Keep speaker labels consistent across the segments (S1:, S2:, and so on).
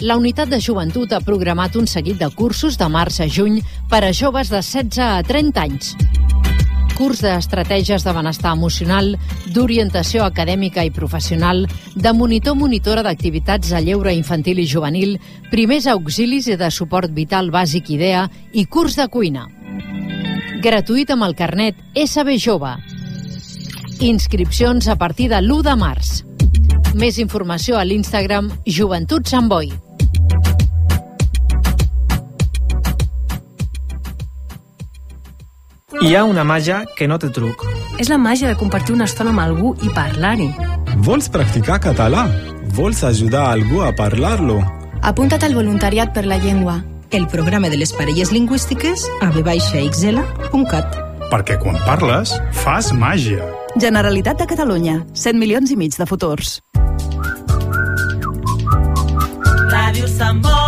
S1: La Unitat de Joventut ha programat un seguit de cursos de març a juny per a joves de 16 a 30 anys. Curs d'estratègies de benestar emocional, d'orientació acadèmica i professional, de monitor-monitora d'activitats de lleure infantil i juvenil, primers auxilis i de suport vital bàsic IDEA i curs de cuina. Gratuït amb el carnet SB Jove. Inscripcions a partir de l'1 de març. Més informació a l'Instagram Joventut Sant Boi.
S2: Hi ha una màgia que no té truc.
S3: És la màgia de compartir una estona amb algú i parlar-hi.
S4: Vols practicar català? Vols ajudar algú a parlar-lo?
S5: Apunta't al voluntariat per la llengua.
S6: El programa de les parelles lingüístiques a vxl.cat.
S7: Perquè quan parles, fas màgia.
S8: Generalitat de Catalunya. 100 milions i mig de futurs.
S9: Ràdio Sant Boi.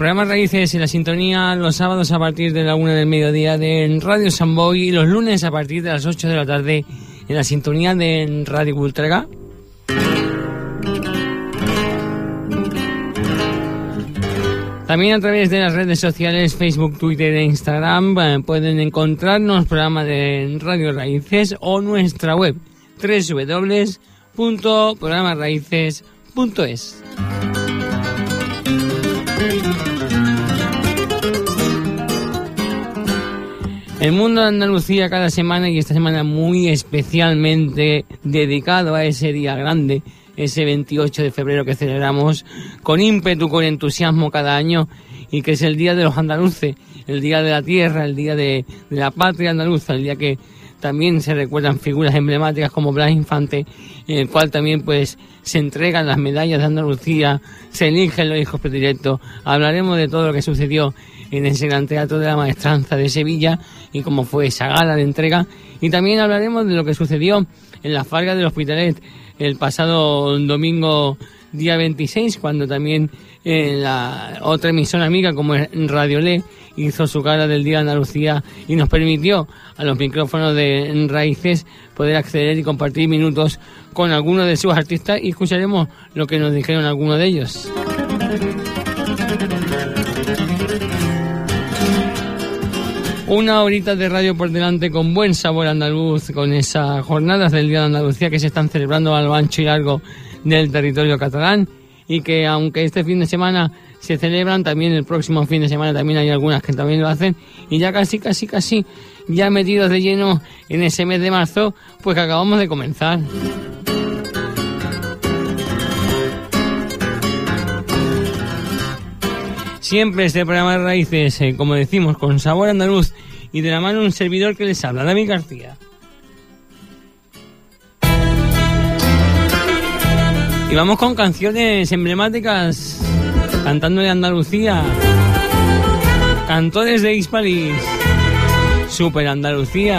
S10: Programa Raíces en la sintonía los sábados a partir de la una del mediodía de Radio Samboy y los lunes a partir de las 8 de la tarde en la sintonía de Radio Ultraga. También a través de las redes sociales Facebook, Twitter e Instagram eh, pueden encontrarnos programa de Radio Raíces o nuestra web www.programarraíces.es. El mundo de Andalucía cada semana y esta semana muy especialmente dedicado a ese día grande ese 28 de febrero que celebramos con ímpetu, con entusiasmo cada año y que es el Día de los Andaluces, el Día de la Tierra, el Día de, la Patria Andaluza, el día que también se recuerdan figuras emblemáticas como Blas Infante, en el cual también pues se entregan las medallas de Andalucía, se eligen los hijos predilectos, hablaremos de todo lo que sucedió en ese gran teatro de la maestranza de Sevilla y cómo fue esa gala de entrega. Y también hablaremos de lo que sucedió en la Farga del Hospitalet el pasado domingo día 26, cuando también eh, la otra emisora amiga como Radio Le hizo su cara del Día de Andalucía y nos permitió a los micrófonos de Raíces poder acceder y compartir minutos con algunos de sus artistas y escucharemos lo que nos dijeron algunos de ellos. Una horita de radio por delante con buen sabor andaluz, con esas jornadas del Día de Andalucía que se están celebrando a lo ancho y largo del territorio catalán y que aunque este fin de semana se celebran, también el próximo fin de semana también hay algunas que también lo hacen y ya casi, casi, casi, ya metidos de lleno en ese mes de marzo, pues que acabamos de comenzar. Siempre este programa de raíces, eh, como decimos, con sabor andaluz y de la mano un servidor que les habla, David García. Y vamos con canciones emblemáticas, cantando de Andalucía, cantores de Hispalis, Super Andalucía.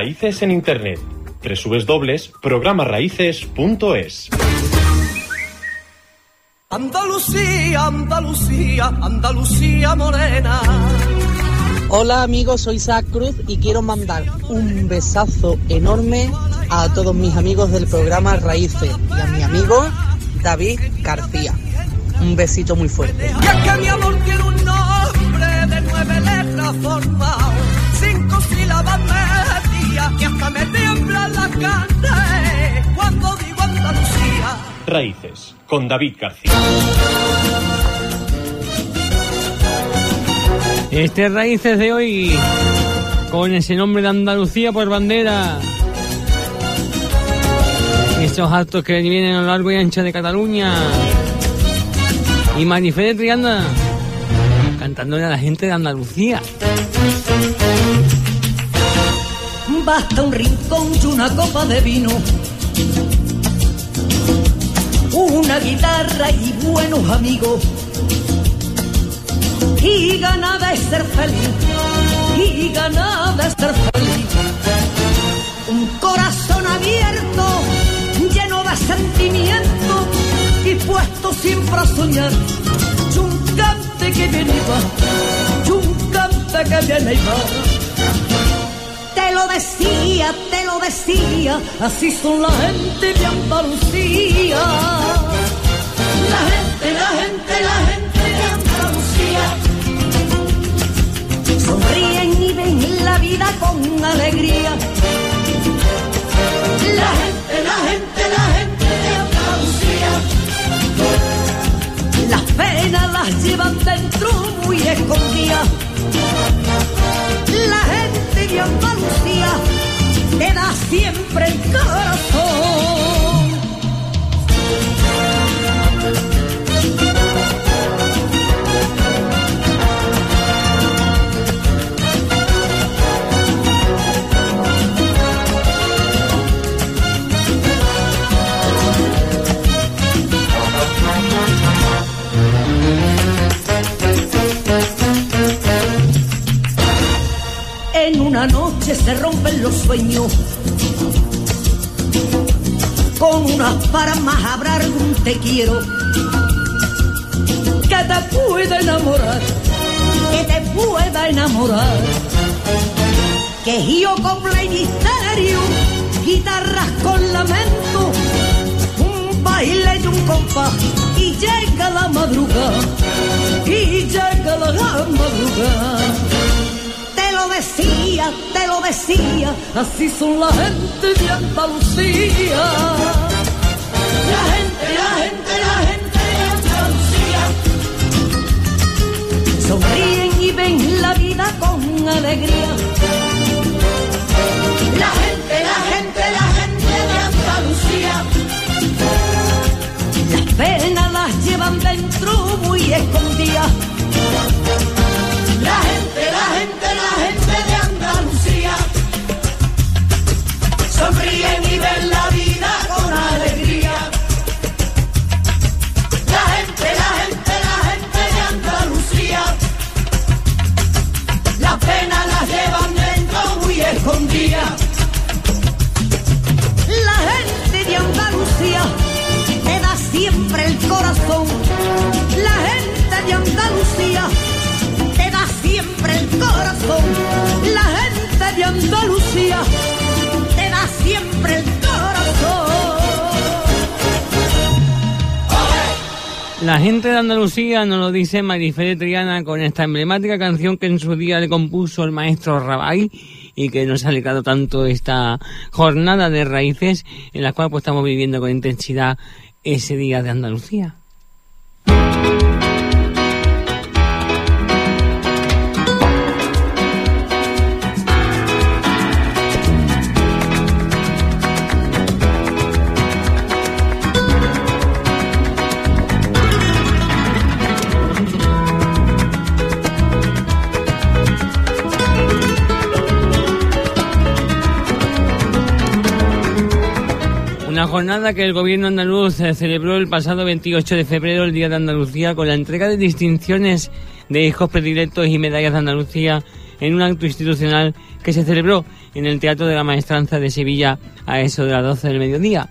S11: Raíces en Internet. www.programarraíces.es
S12: Andalucía, Andalucía, Andalucía morena.
S13: Hola amigos, soy Isaac Cruz y quiero mandar un besazo enorme a todos mis amigos del programa Raíces y a mi amigo David García. Un besito muy fuerte.
S12: Y es que mi amor tiene un nombre de nueve letras formado, cinco sílabas hasta me tiembla la carne cuando digo Andalucía.
S11: Raíces, con David García.
S10: Este Raíces de hoy, con ese nombre de Andalucía por bandera. Estos actos que vienen a lo largo y ancho de Cataluña. Y Marifé de Triana, cantándole a la gente de Andalucía.
S12: Basta un rincón y una copa de vino, una guitarra y buenos amigos. Y gana de ser feliz, y gana de ser feliz. Un corazón abierto, lleno de sentimiento, dispuesto siempre a soñar. Y un cante que viene y va, y un cante que viene y va. Lo decía, te lo decía, así son la gente de Andalucía. La gente, la gente, la gente de Andalucía. Sonríen y ven la vida con alegría. La gente, la gente, la gente de Andalucía. Las penas las llevan dentro muy escondidas. De Andalucía te da siempre el corazón. Noche se rompen los sueños. Con unas más habrá algún te quiero que te pueda enamorar, que te pueda enamorar. Que yo con misterio, guitarras con lamento, un baile y un compás, y llega la madrugada, y llega la madrugada decía, te lo decía, así son la gente de Andalucía. La gente, la gente, la gente de Andalucía. Sonríen y ven la vida con alegría. La gente, la gente, la gente de Andalucía. Las penas las llevan dentro muy escondidas la gente, La gente de Andalucía
S10: nos lo dice Marifé Triana con esta emblemática canción que en su día le compuso el maestro Rabay y que nos ha alegrado tanto esta jornada de raíces en la cual pues, estamos viviendo con intensidad ese día de Andalucía. Jornada que el gobierno andaluz celebró el pasado 28 de febrero, el Día de Andalucía, con la entrega de distinciones de hijos predilectos y medallas de Andalucía en un acto institucional que se celebró en el Teatro de la Maestranza de Sevilla a eso de las 12 del mediodía.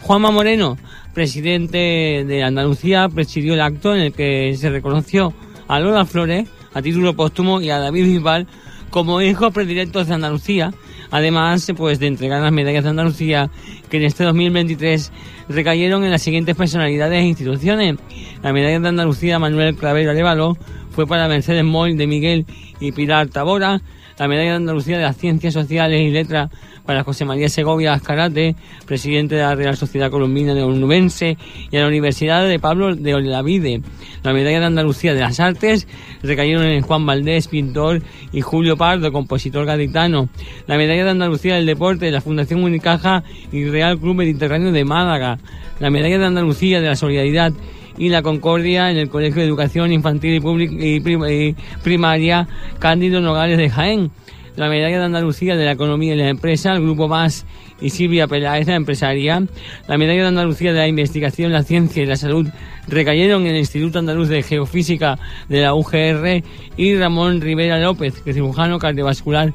S10: Juanma Moreno, presidente de Andalucía, presidió el acto en el que se reconoció a Lola Flores a título póstumo y a David Bisbal como hijos predilectos de Andalucía Además, pues de entregar las medallas de Andalucía que en este 2023 recayeron en las siguientes personalidades e instituciones. La medalla de Andalucía Manuel Clavero Arevalo fue para Mercedes Moll de Miguel y Pilar Tabora. La medalla de Andalucía de las Ciencias Sociales y Letras para José María Segovia Ascarate, presidente de la Real Sociedad Colombina de Onubense, y a la Universidad de Pablo de Olavide. La medalla de Andalucía de las Artes recayeron en Juan Valdés, pintor, y Julio Pardo, compositor gaditano. La medalla de Andalucía del Deporte de la Fundación Unicaja y Real Club Mediterráneo de Málaga. La medalla de Andalucía de la Solidaridad y la Concordia en el Colegio de Educación Infantil y, y Primaria Cándido Nogales de Jaén la medalla de Andalucía de la Economía y la Empresa, el Grupo Más y Silvia Peláez, la empresaria. La medalla de Andalucía de la Investigación, la Ciencia y la Salud recayeron en el Instituto Andaluz de Geofísica de la UGR y Ramón Rivera López, que es cirujano cardiovascular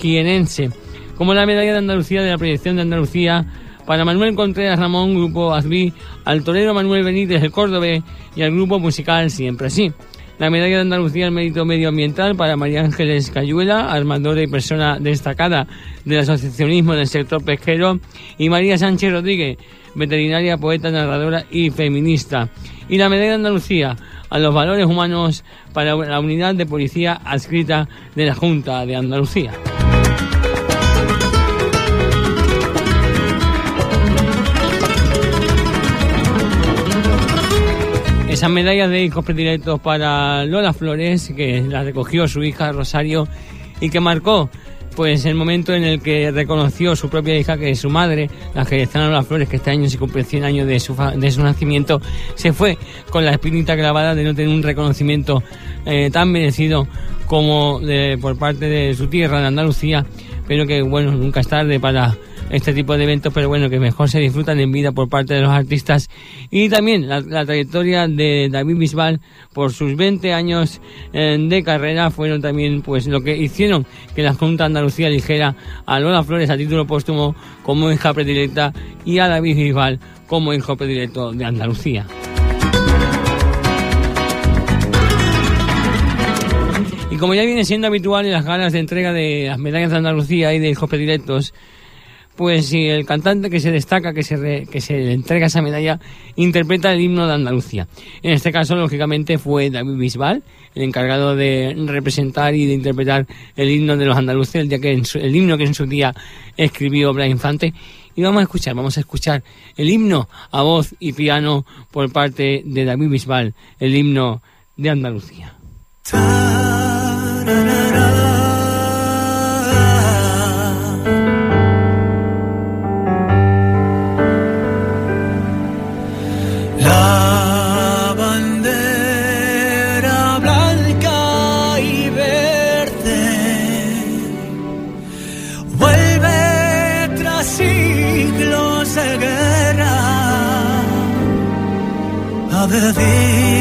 S10: jienense. Como la medalla de Andalucía de la Proyección de Andalucía para Manuel Contreras Ramón, Grupo Azbí, al torero Manuel Benítez, el Córdoba y al Grupo Musical Siempre Así. La medalla de Andalucía al mérito medioambiental para María Ángeles Cayuela, armadora y persona destacada del asociacionismo del sector pesquero, y María Sánchez Rodríguez, veterinaria, poeta, narradora y feminista. Y la medalla de Andalucía a los valores humanos para la unidad de policía adscrita de la Junta de Andalucía. Esas medallas de hijos predilectos para Lola Flores, que la recogió su hija Rosario y que marcó pues el momento en el que reconoció su propia hija que su madre, la Jerezana Lola Flores, que este año se cumple 100 años de su, de su nacimiento, se fue con la espinita grabada de no tener un reconocimiento eh, tan merecido como por parte de su tierra, de Andalucía, pero que bueno, nunca es tarde para este tipo de eventos, pero bueno, que mejor se disfrutan en vida por parte de los artistas. Y también la, trayectoria de David Bisbal por sus 20 años eh, de carrera fueron también pues lo que hicieron que la Junta Andalucía dijera a Lola Flores a título póstumo como hija predilecta y a David Bisbal como hijo predilecto de Andalucía. Y como ya viene siendo habitual en las galas de entrega de las medallas de Andalucía y de hijos predilectos, pues si el cantante que se destaca, que se, que se le entrega esa medalla, interpreta el himno de Andalucía. En este caso, lógicamente, fue David Bisbal, el encargado de representar y de interpretar el himno de los andaluces, el, el himno que en su día escribió Blas Infante. Y vamos a escuchar, vamos a escuchar el himno a voz y piano por parte de David Bisbal, el himno de Andalucía.
S14: A decir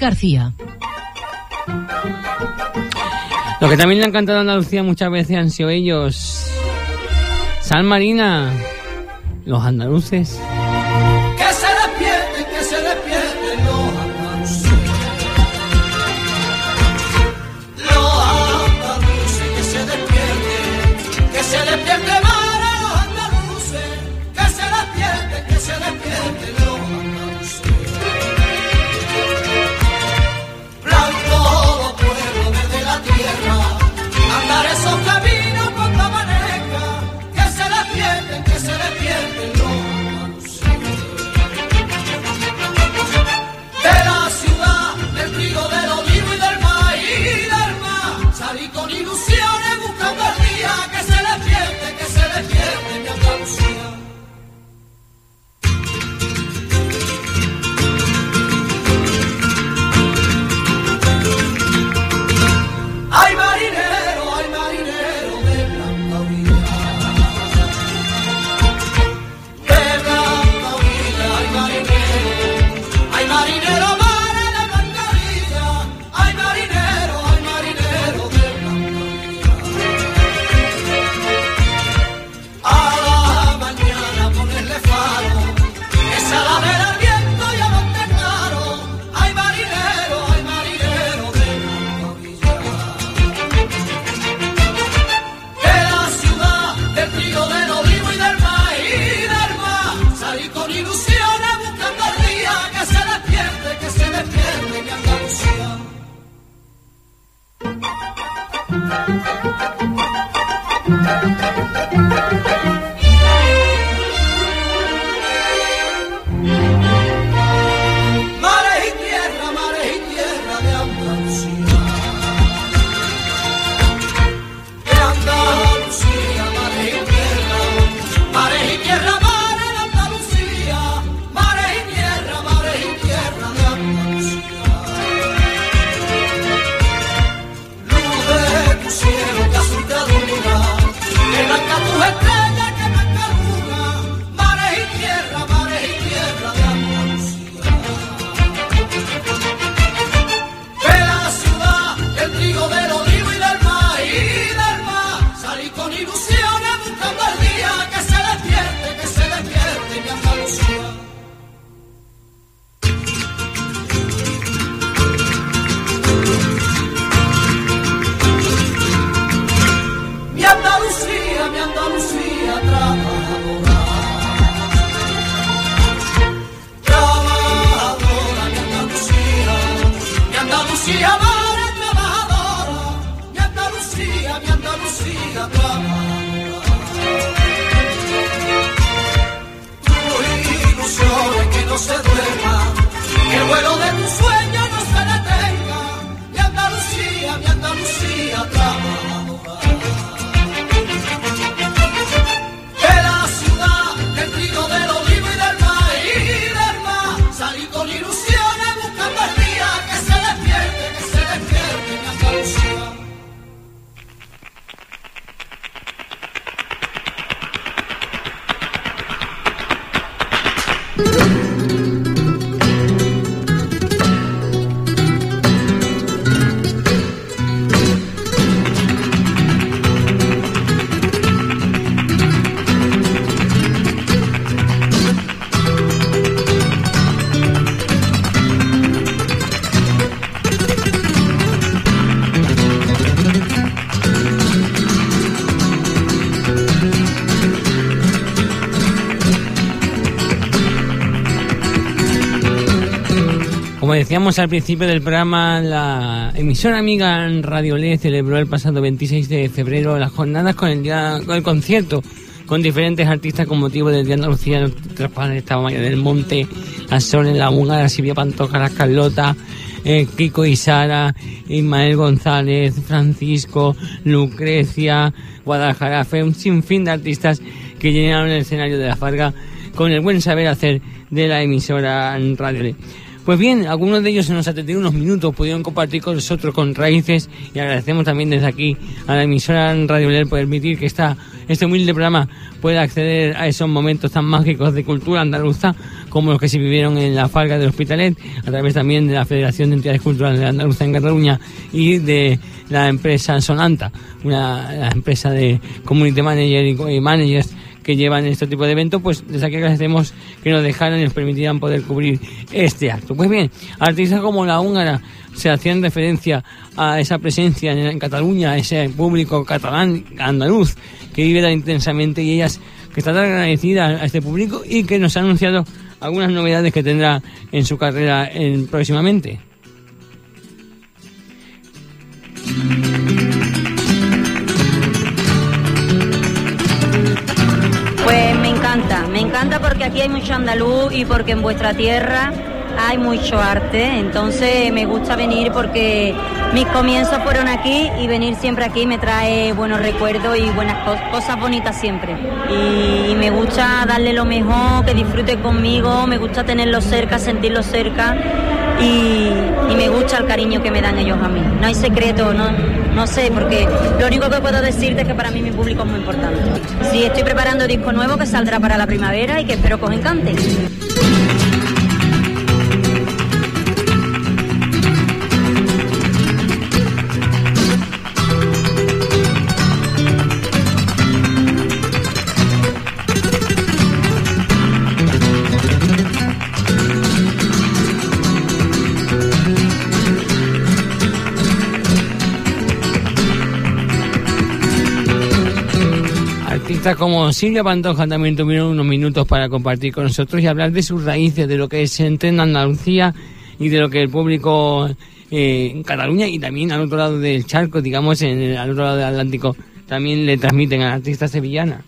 S1: García.
S10: Lo que también le han cantado a Andalucía muchas veces han sido ellos. Sal Marina, los andaluces. Decíamos al principio del programa, la emisora amiga Radio LED celebró el pasado 26 de febrero las jornadas con el, día, con el concierto con diferentes artistas con motivo del Día de Andalucía. Nuestros padres estaban María del Monte, la Sonia, la Húngara, Silvia Pantoja, la Carlota, eh, Kiko y Sara, Ismael González, Francisco, Lucrecia, Guadalajara. Fue un sinfín de artistas que llenaron el escenario de la Farga con el buen saber hacer de la emisora Radio LED. Pues bien, algunos de ellos se nos atendieron unos minutos, pudieron compartir con nosotros con raíces y agradecemos también desde aquí a la emisora Radio LED por permitir que esta, este humilde programa pueda acceder a esos momentos tan mágicos de cultura andaluza como los que se vivieron en la Falga del Hospitalet, a través también de la Federación de Entidades Culturales de Andaluza en Cataluña y de la empresa Sonanta, una empresa de community manager y managers que llevan este tipo de eventos, pues aquí agradecemos que nos dejaran y nos permitieran poder cubrir este acto. Pues bien, artistas como la húngara se hacían referencia a esa presencia en, Cataluña, ese público catalán, andaluz, que vive tan intensamente y ellas que está tan agradecida a este público y que nos ha anunciado algunas novedades que tendrá en su carrera en, próximamente.
S15: Encanta, porque aquí hay mucho andaluz y porque en vuestra tierra hay mucho arte, entonces me gusta venir porque mis comienzos fueron aquí y venir siempre aquí me trae buenos recuerdos y buenas cosas bonitas siempre. Y, me gusta darle lo mejor, que disfrute conmigo, me gusta tenerlo cerca, sentirlo cerca y, me gusta el cariño que me dan ellos a mí. No hay secreto, no, no sé, porque lo único que puedo decirte es que para mí mi público es muy importante. Sí, estoy preparando disco nuevo que saldrá para la primavera y que espero que os encante.
S10: Artistas como Silvia Pantoja también tuvieron unos minutos para compartir con nosotros y hablar de sus raíces, de lo que se entrena en Andalucía y de lo que el público eh, en Cataluña y también al otro lado del charco, digamos, en el, al otro lado del Atlántico, también le transmiten a la artista sevillana.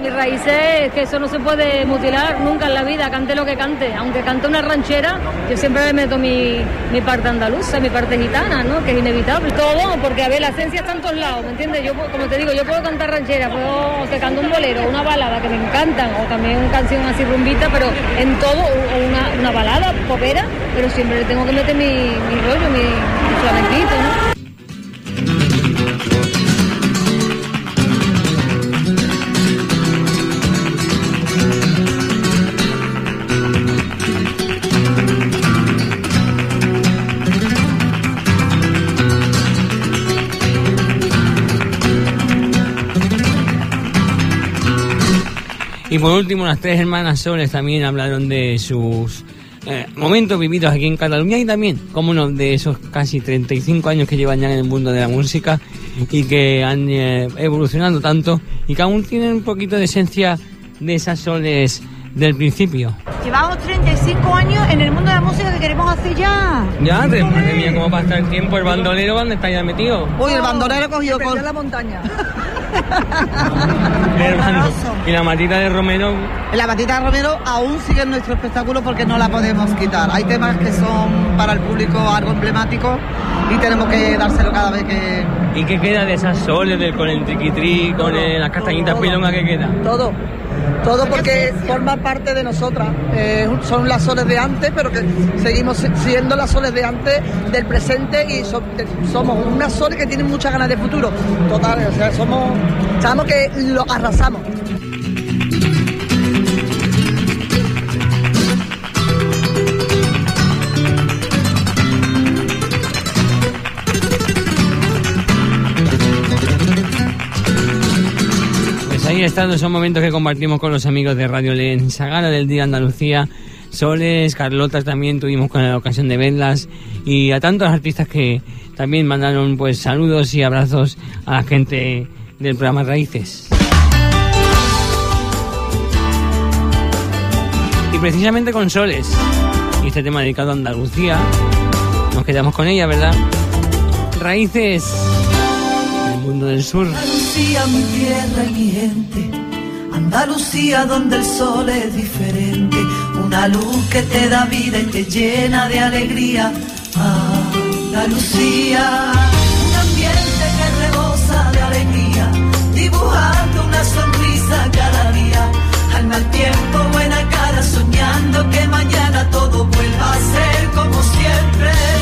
S16: Mis raíces, que eso no se puede mutilar nunca en la vida, cante lo que cante. Aunque cante una ranchera, yo siempre me meto mi, mi parte andaluza, mi parte gitana, ¿no? Que es inevitable. Todo, porque a ver, la esencia está en todos lados, ¿me entiendes? Yo, como te digo, yo puedo cantar ranchera, puedo te canto un bolero, una balada que me encantan, o también una canción así rumbita, pero en todo, o una, una balada, popera, pero siempre le tengo que meter mi, mi rollo, mi, mi flamenquito, ¿no?
S10: Y por último, las tres hermanas Soles también hablaron de sus eh, momentos vividos aquí en Cataluña y también, como uno de esos casi 35 años que llevan ya en el mundo de la música y que han eh, evolucionado tanto y que aún tienen un poquito de esencia de esas soles del principio.
S17: Llevamos 35 años en el mundo de la música que queremos hacer ya.
S10: Ya, de, madre mía, cómo pasa el tiempo, el bandolero, ¿dónde está ya metido?
S17: Uy, el bandolero cogió con la montaña.
S10: Hermano, y la matita de Romero.
S13: La matita de Romero aún sigue en nuestro espectáculo porque no la podemos quitar. Hay temas que son para el público algo emblemático y tenemos que dárselo cada vez que.
S10: ¿Y qué queda de esas soles, del, con el triquitri, con el- las castañitas pilongas que queda?
S13: Todo. Todo porque forma parte de nosotras. Eh, son las soles de antes, pero que seguimos si- siendo las soles de antes del presente y somos unas soles que tienen muchas ganas de futuro. Total, o sea, somos. Sabemos que lo arrasamos.
S10: Ahí están esos momentos que compartimos con los amigos de Radio Len Sagara del Día Andalucía. Soles, Carlotas también tuvimos con la ocasión de verlas y a tantos artistas que también mandaron pues saludos y abrazos a la gente del programa Raíces. Y precisamente con Soles y este tema dedicado a Andalucía, nos quedamos con ella, ¿verdad? Raíces del mundo del sur.
S18: Andalucía, mi tierra y mi gente. Andalucía, donde el sol es diferente. Una luz que te da vida y te llena de alegría. Andalucía, un ambiente que rebosa de alegría. Dibujando una sonrisa cada día. Al mal tiempo, buena cara, soñando que mañana todo vuelva a ser como siempre.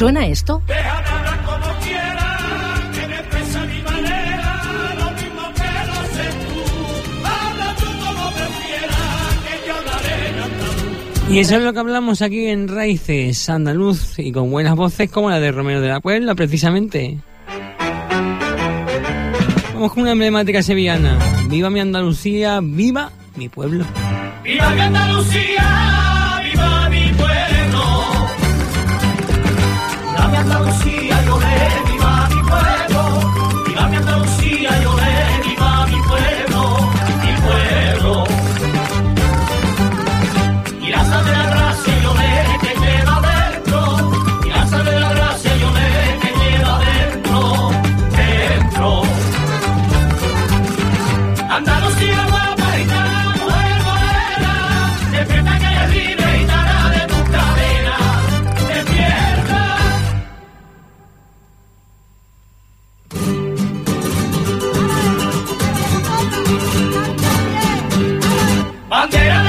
S1: ¿Suena esto?
S10: Y eso es lo que hablamos aquí en Raíces Andaluz y con buenas voces como la de Romero de la Puebla, precisamente. Vamos con una emblemática sevillana. ¡Viva mi Andalucía! ¡Viva mi pueblo!
S18: ¡Viva mi Andalucía! Love 안돼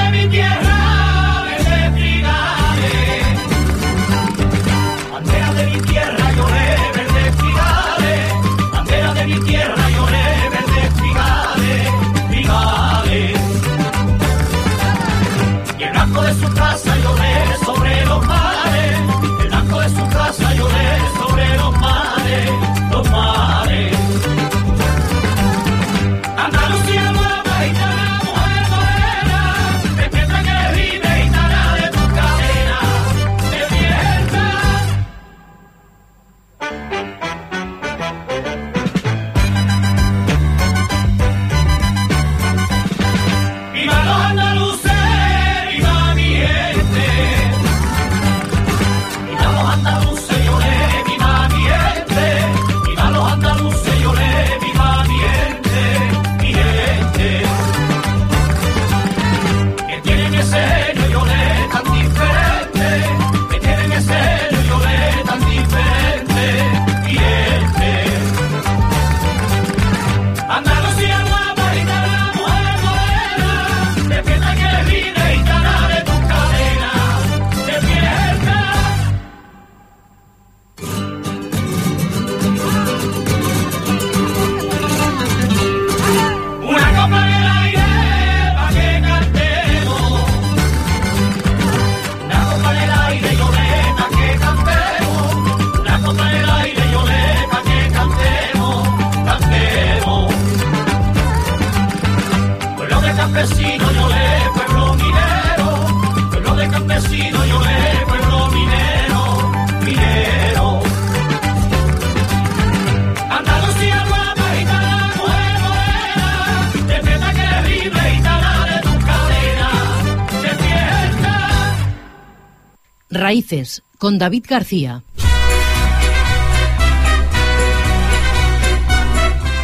S1: Raíces, con David García.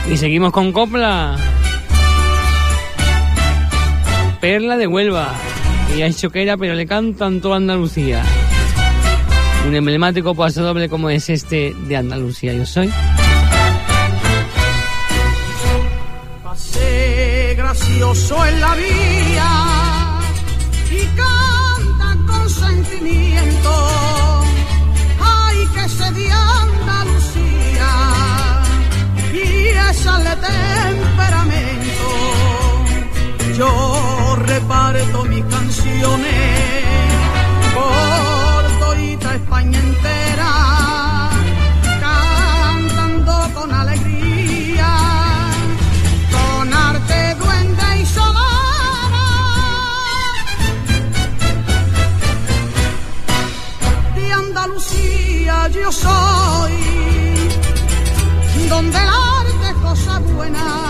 S10: Y seguimos con Copla. Perla de Huelva. Y es choquera, pero le cantan toda Andalucía. Un emblemático paso doble como es este de Andalucía. Yo soy.
S19: Pasé gracioso en la vía yo reparto mis canciones por todita España entera, cantando con alegría, con arte, duende y sonora. De Andalucía yo soy, donde el arte es cosa buena.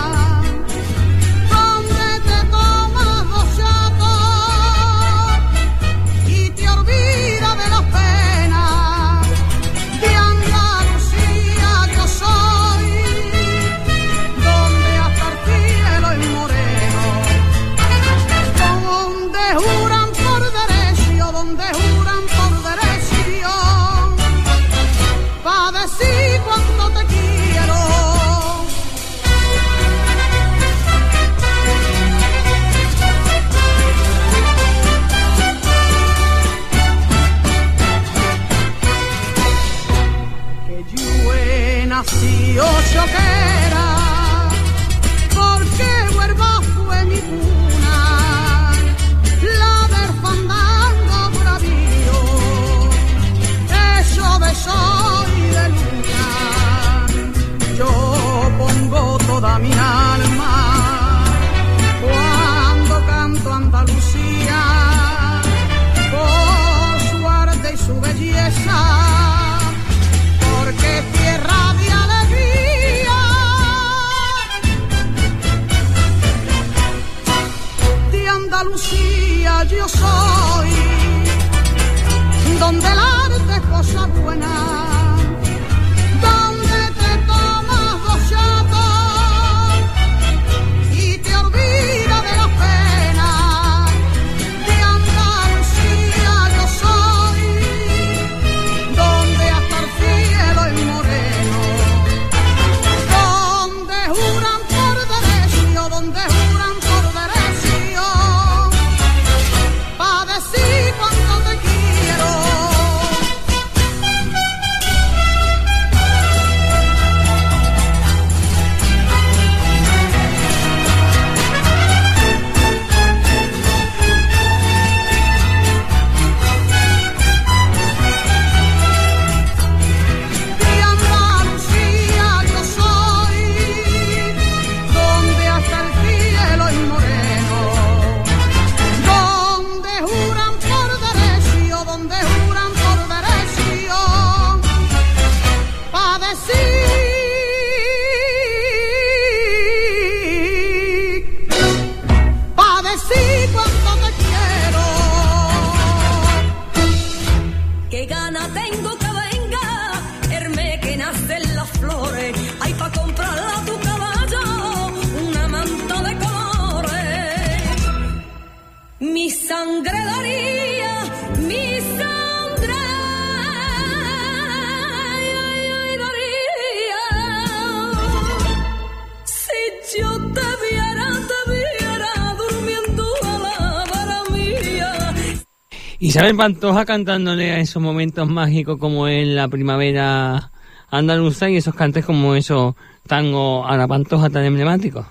S10: Isabel Pantoja cantándole a esos momentos mágicos como es la primavera andaluza y esos cantes como esos tango a la Pantoja tan emblemáticos.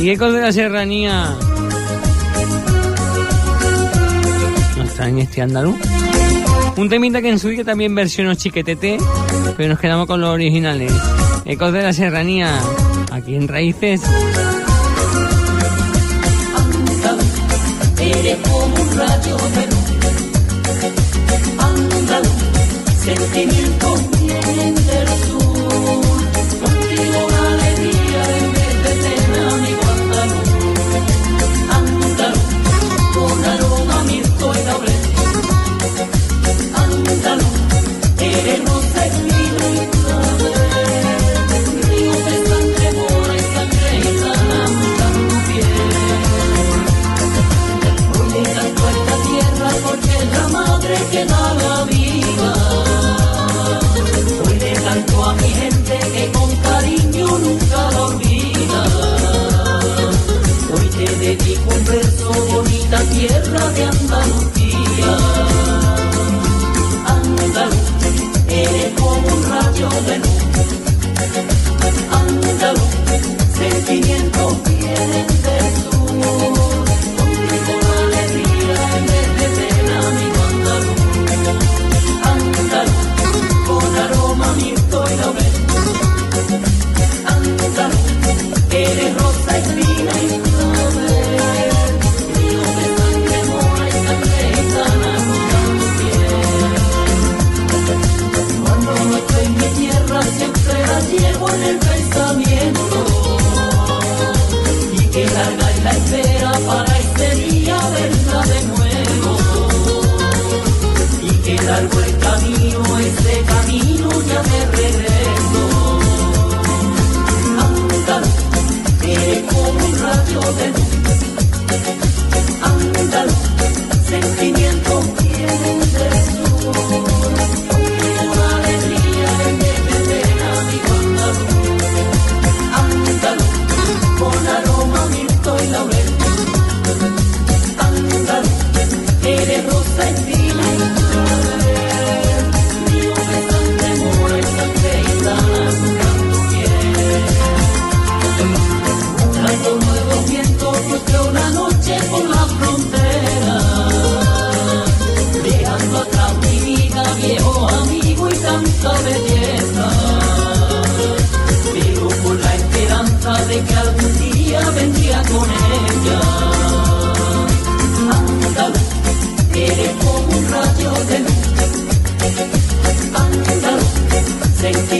S10: Y Ecos de la Serranía. No está en este andaluz. Un temita que en su día también versionó Chiquetete, pero nos quedamos con los originales. Ecos de la Serranía, aquí en Raíces.
S20: Radio Perú. Andaluz, sentimiento.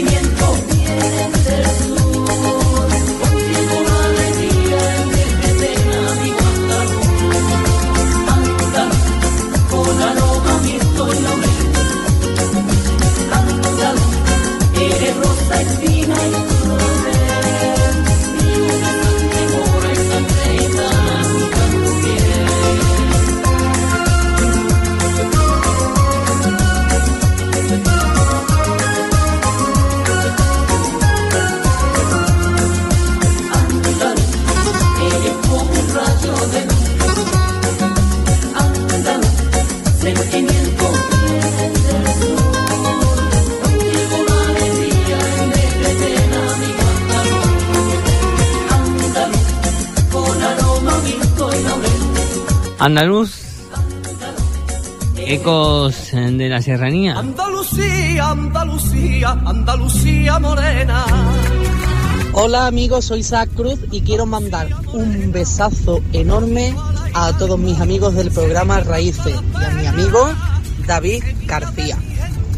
S20: movimiento. Andaluz,
S10: ecos de la serranía.
S19: Andalucía, Andalucía, Andalucía morena.
S13: Hola amigos, soy Isaac Cruz y quiero mandar un besazo enorme a todos mis amigos del programa Raíces y a mi amigo David García.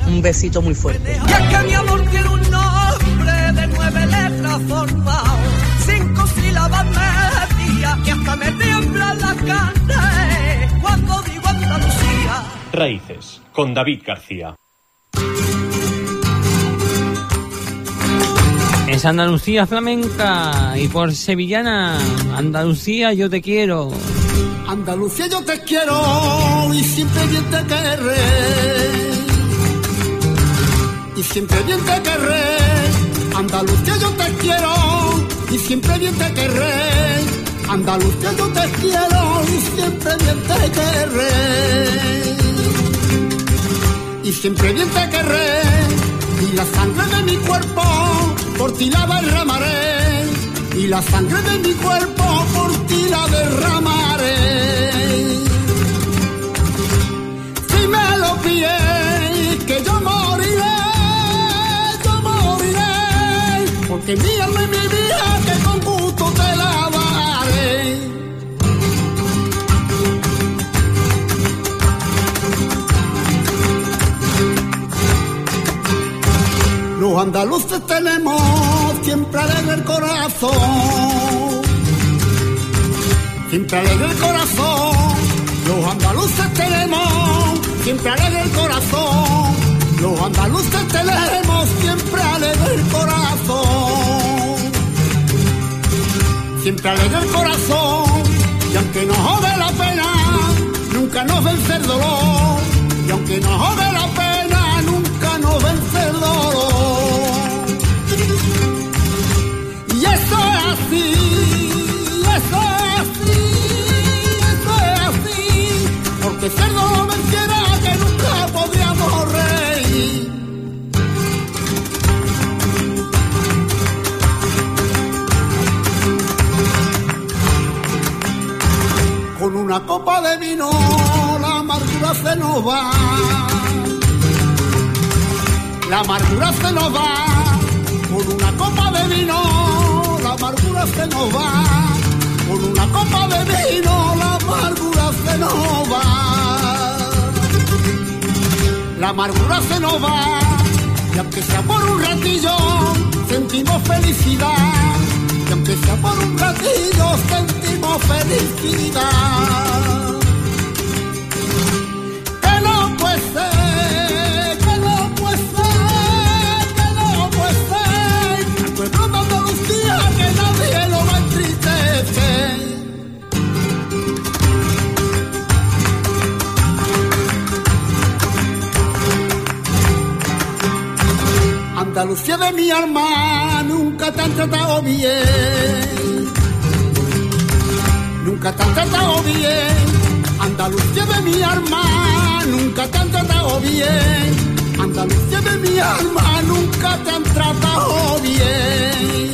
S13: Un besito muy fuerte.
S19: Y es que mi amor tiene un nombre de nueve letras formado, cinco sílabas y hasta me tiemblan las carnes
S11: con David García.
S10: Es Andalucía flamenca y por sevillana, Andalucía yo te quiero.
S18: Andalucía yo te quiero y siempre bien te querré. Y siempre bien te querré. Andalucía yo te quiero y siempre bien te querré. Andalucía yo te quiero y siempre bien te querré. Y siempre bien te querré. Y la sangre de mi cuerpo por ti la derramaré. Y la sangre de mi cuerpo por ti la derramaré. Si me lo pides, que yo moriré, yo moriré. Porque mi alma y mi vida Los andaluces tenemos siempre alegre el corazón. Siempre alegre el corazón. Los andaluces tenemos siempre alegre el corazón. Los andaluces tenemos siempre alegre el corazón. Siempre alegre el corazón. Y aunque nos jode la pena, nunca nos vence el dolor. Y aunque nos jode la pena, nunca nos vence el dolor. Porque cerdo venciera que nunca podríamos reír. Con una copa de vino la amargura se nos va. La amargura se nos va. Con una copa de vino la amargura se nos va. Copa de vino la amargura se nos va. La amargura se nos va. Y aunque sea por un ratillo, sentimos felicidad. Y aunque sea por un ratillo, sentimos felicidad. Andalucía de mi alma nunca te han tratado bien. Nunca te han tratado bien. Andalucía de mi alma nunca te han tratado bien. Andalucía de mi alma nunca te han tratado bien.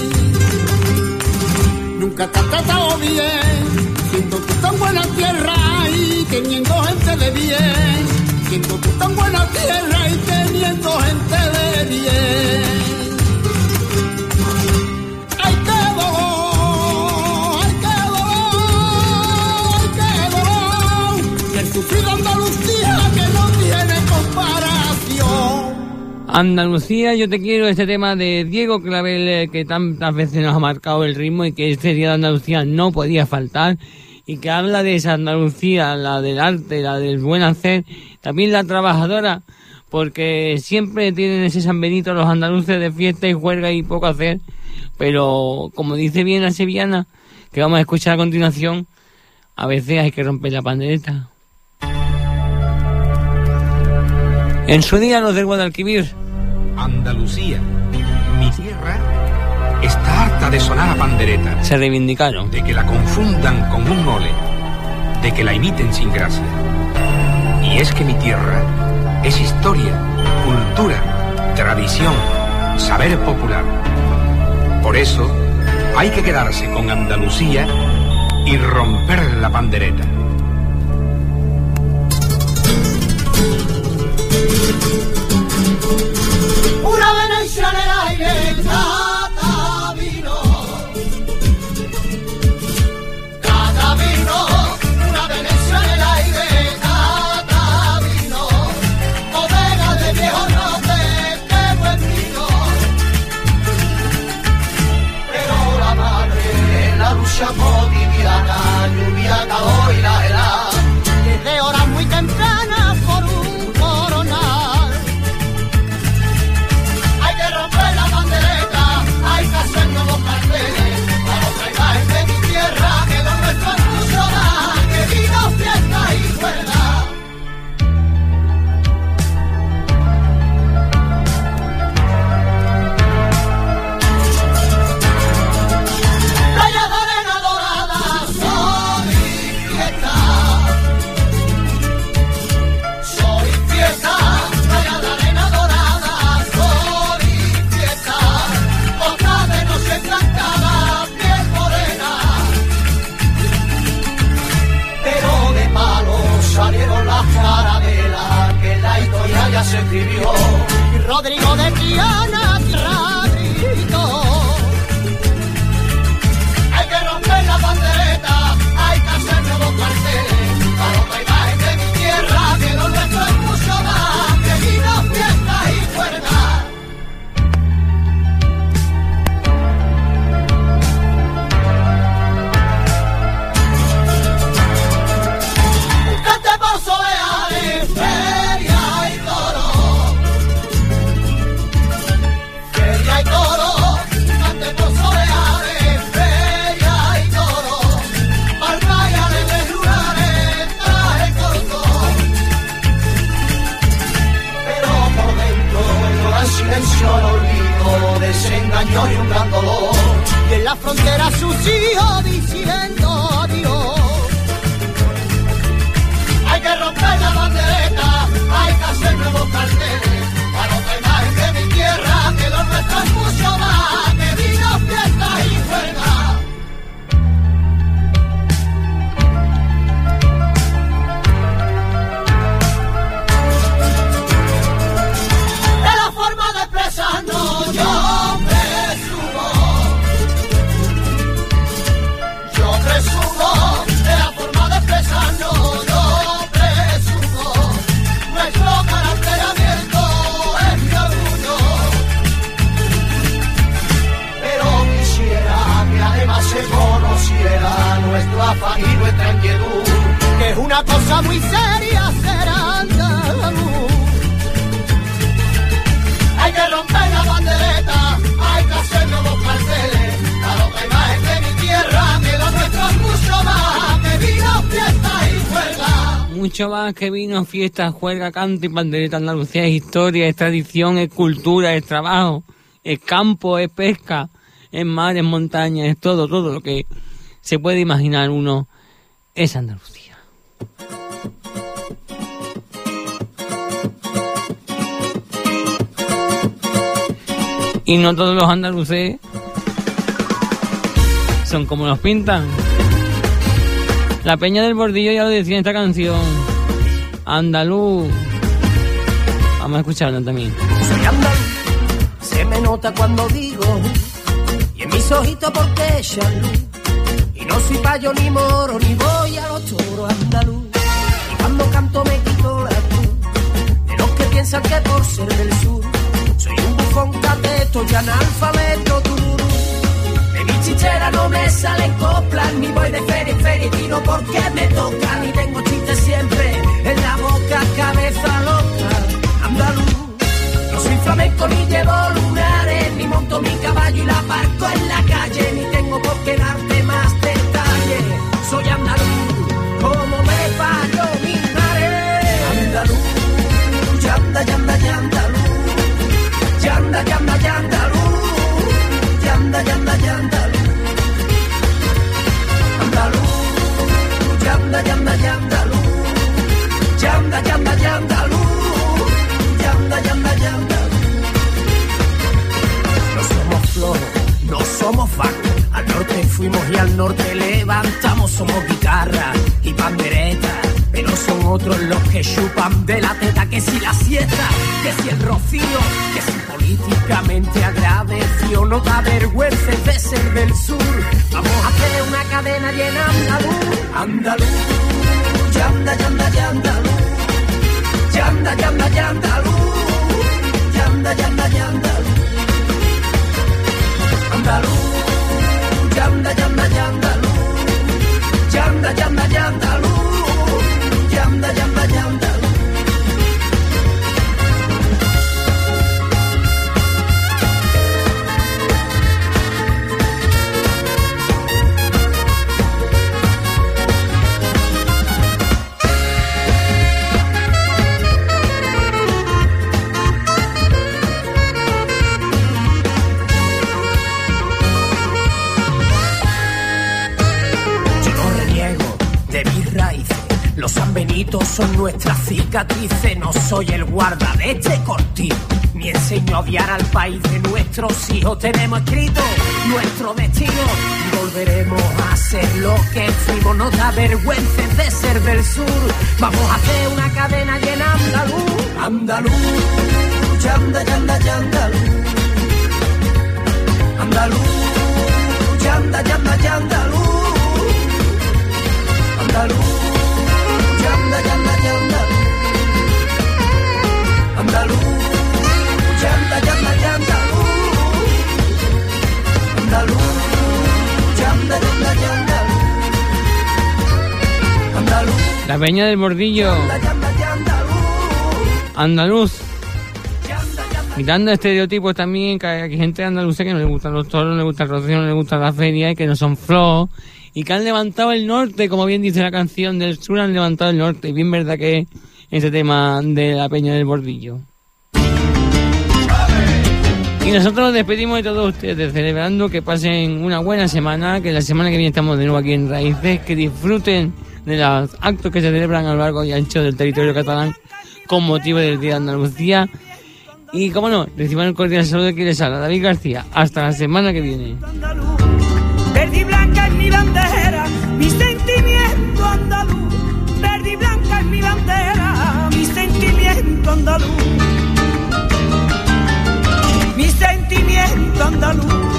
S18: Nunca te han tratado bien. Siendo tú tan buena tierra y teniendo gente de bien. Siendo tú tan buena tierra y teniendo gente de bien. ¡Ay, qué dolor! ¡Ay, qué dolor! ¡Ay, qué dolor! El sufrido Andalucía que no tiene comparación.
S10: Andalucía, yo te quiero, este tema de Diego Clavel eh, que tantas veces nos ha marcado el ritmo y que este día de Andalucía no podía faltar y que habla de esa Andalucía, la del arte, la del buen hacer, también la trabajadora, porque siempre tienen ese San Benito los andaluces de fiesta y juerga y poco hacer, pero como dice bien la sevillana, que vamos a escuchar a continuación, a veces hay que romper la pandereta. En su día los del Guadalquivir,
S21: Andalucía, de sonar a pandereta.
S10: Se reivindicaron.
S21: De que la confundan con un mole, de que la imiten sin gracia. Y es que mi tierra es historia, cultura, tradición, saber popular. Por eso hay que quedarse con Andalucía y romper la pandereta.
S22: Una Venecia en el aire. Que vino, fiesta, juega,
S10: canto y pandereta. Andalucía es historia, es tradición, es cultura, es trabajo, es campo, es pesca, es mar, es montaña, es todo, todo lo que se puede imaginar uno es Andalucía. Y no todos los andaluces son como los pintan. La Peña del Bordillo ya lo decía en esta canción. Andaluz. Vamos a escucharla también.
S23: Soy andaluz, se me nota cuando digo, y en mis ojitos porque luz. Y no soy payo ni moro, ni voy a los toros andaluz. Y cuando canto me quito la cruz, de los que piensan que por ser del sur, soy un bufón cateto y analfabeto tururú. De mi chichera no me salen coplas, ni voy de feria en feria y tiro porque me toca. Ni tengo chistes cabeza loca, andaluz. No soy flamenco ni llevo lunares, ni monto mi caballo y la parco en la calle, ni tengo por qué darte más detalles. Soy andaluz, fuimos y al norte levantamos. Somos guitarra y pandereta. Pero son otros los que chupan de la teta. Que si la siesta, que si el rocío, que si políticamente agradecido. No da vergüenza de ser del sur. Vamos a hacer una cadena llena andaluz. Andaluz, yanda, yanda, yandaluz. Yanda, yanda, yandaluz. Yanda, yanda, yandaluz. Andaluz, yanda, yanda, yandaluz. Cicatrices. No soy el guarda de este cortijo. Ni enseño a odiar al país de nuestros hijos. Tenemos escrito nuestro destino. Volveremos a ser lo que fuimos. No da vergüenza de ser del sur. Vamos a hacer una cadena llena andaluz. Andaluz, yanda, yanda, yandaluz. Andaluz, yanda, yanda, yandaluz. Andaluz,
S10: La Peña del Bordillo, andaluz. Quitando estereotipos también, que hay gente andaluza que no le gustan los toros, no le gusta el rocío, no le gusta la feria y que no son flow. Y que han levantado el norte, como bien dice la canción del sur, han levantado el norte. Y bien verdad que es ese tema de la Peña del Bordillo. Y nosotros nos despedimos de todos ustedes, celebrando que pasen una buena semana, que la semana que viene estamos de nuevo aquí en Raíces, que disfruten de los actos que se celebran a lo largo y ancho del territorio catalán con motivo del Día de Andalucía. Y como no, reciban el cordial saludo de quien les habla, David García. Hasta la semana que viene.
S19: Andaluz. Mi sentimiento andaluz.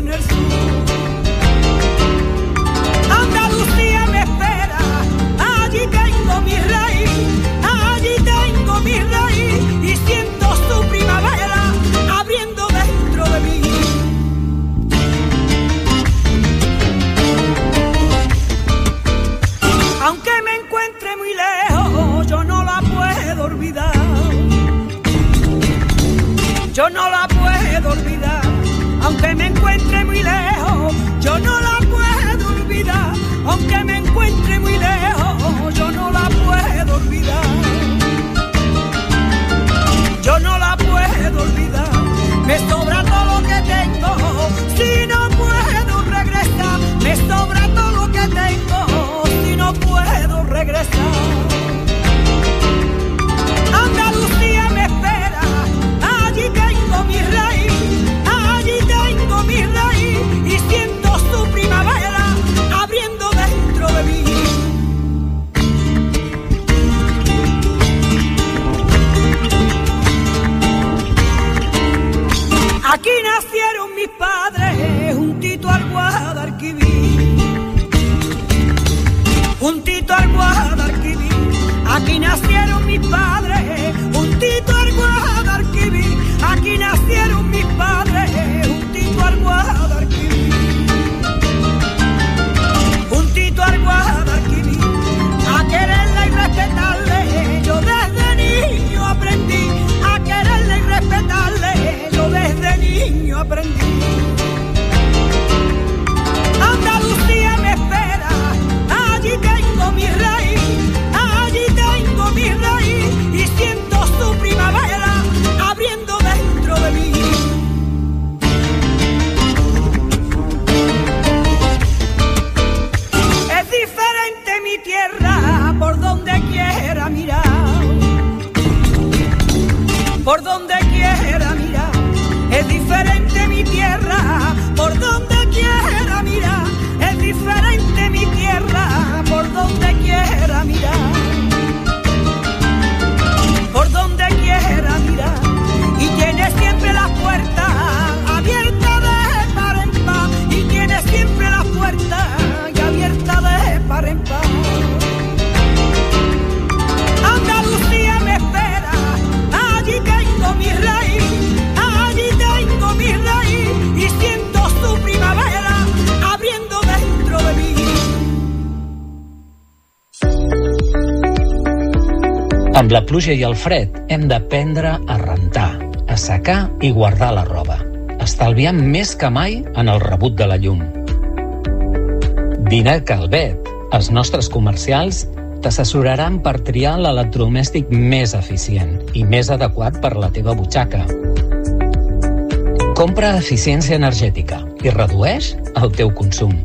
S19: Nací en el sur. Yo no la puedo olvidar, me sobra todo lo que tengo, si no puedo regresar, me sobra todo lo que tengo, si no puedo regresar. Aquí
S24: pluja i el fred hem d'aprendre a rentar, a secar i guardar la roba, estalviant més que mai en el rebut de la llum. Vine a Calvet. Els nostres comercials t'assessoraran per triar l'electrodomèstic més eficient i més adequat per la teva butxaca. Compra eficiència energètica i redueix el teu consum.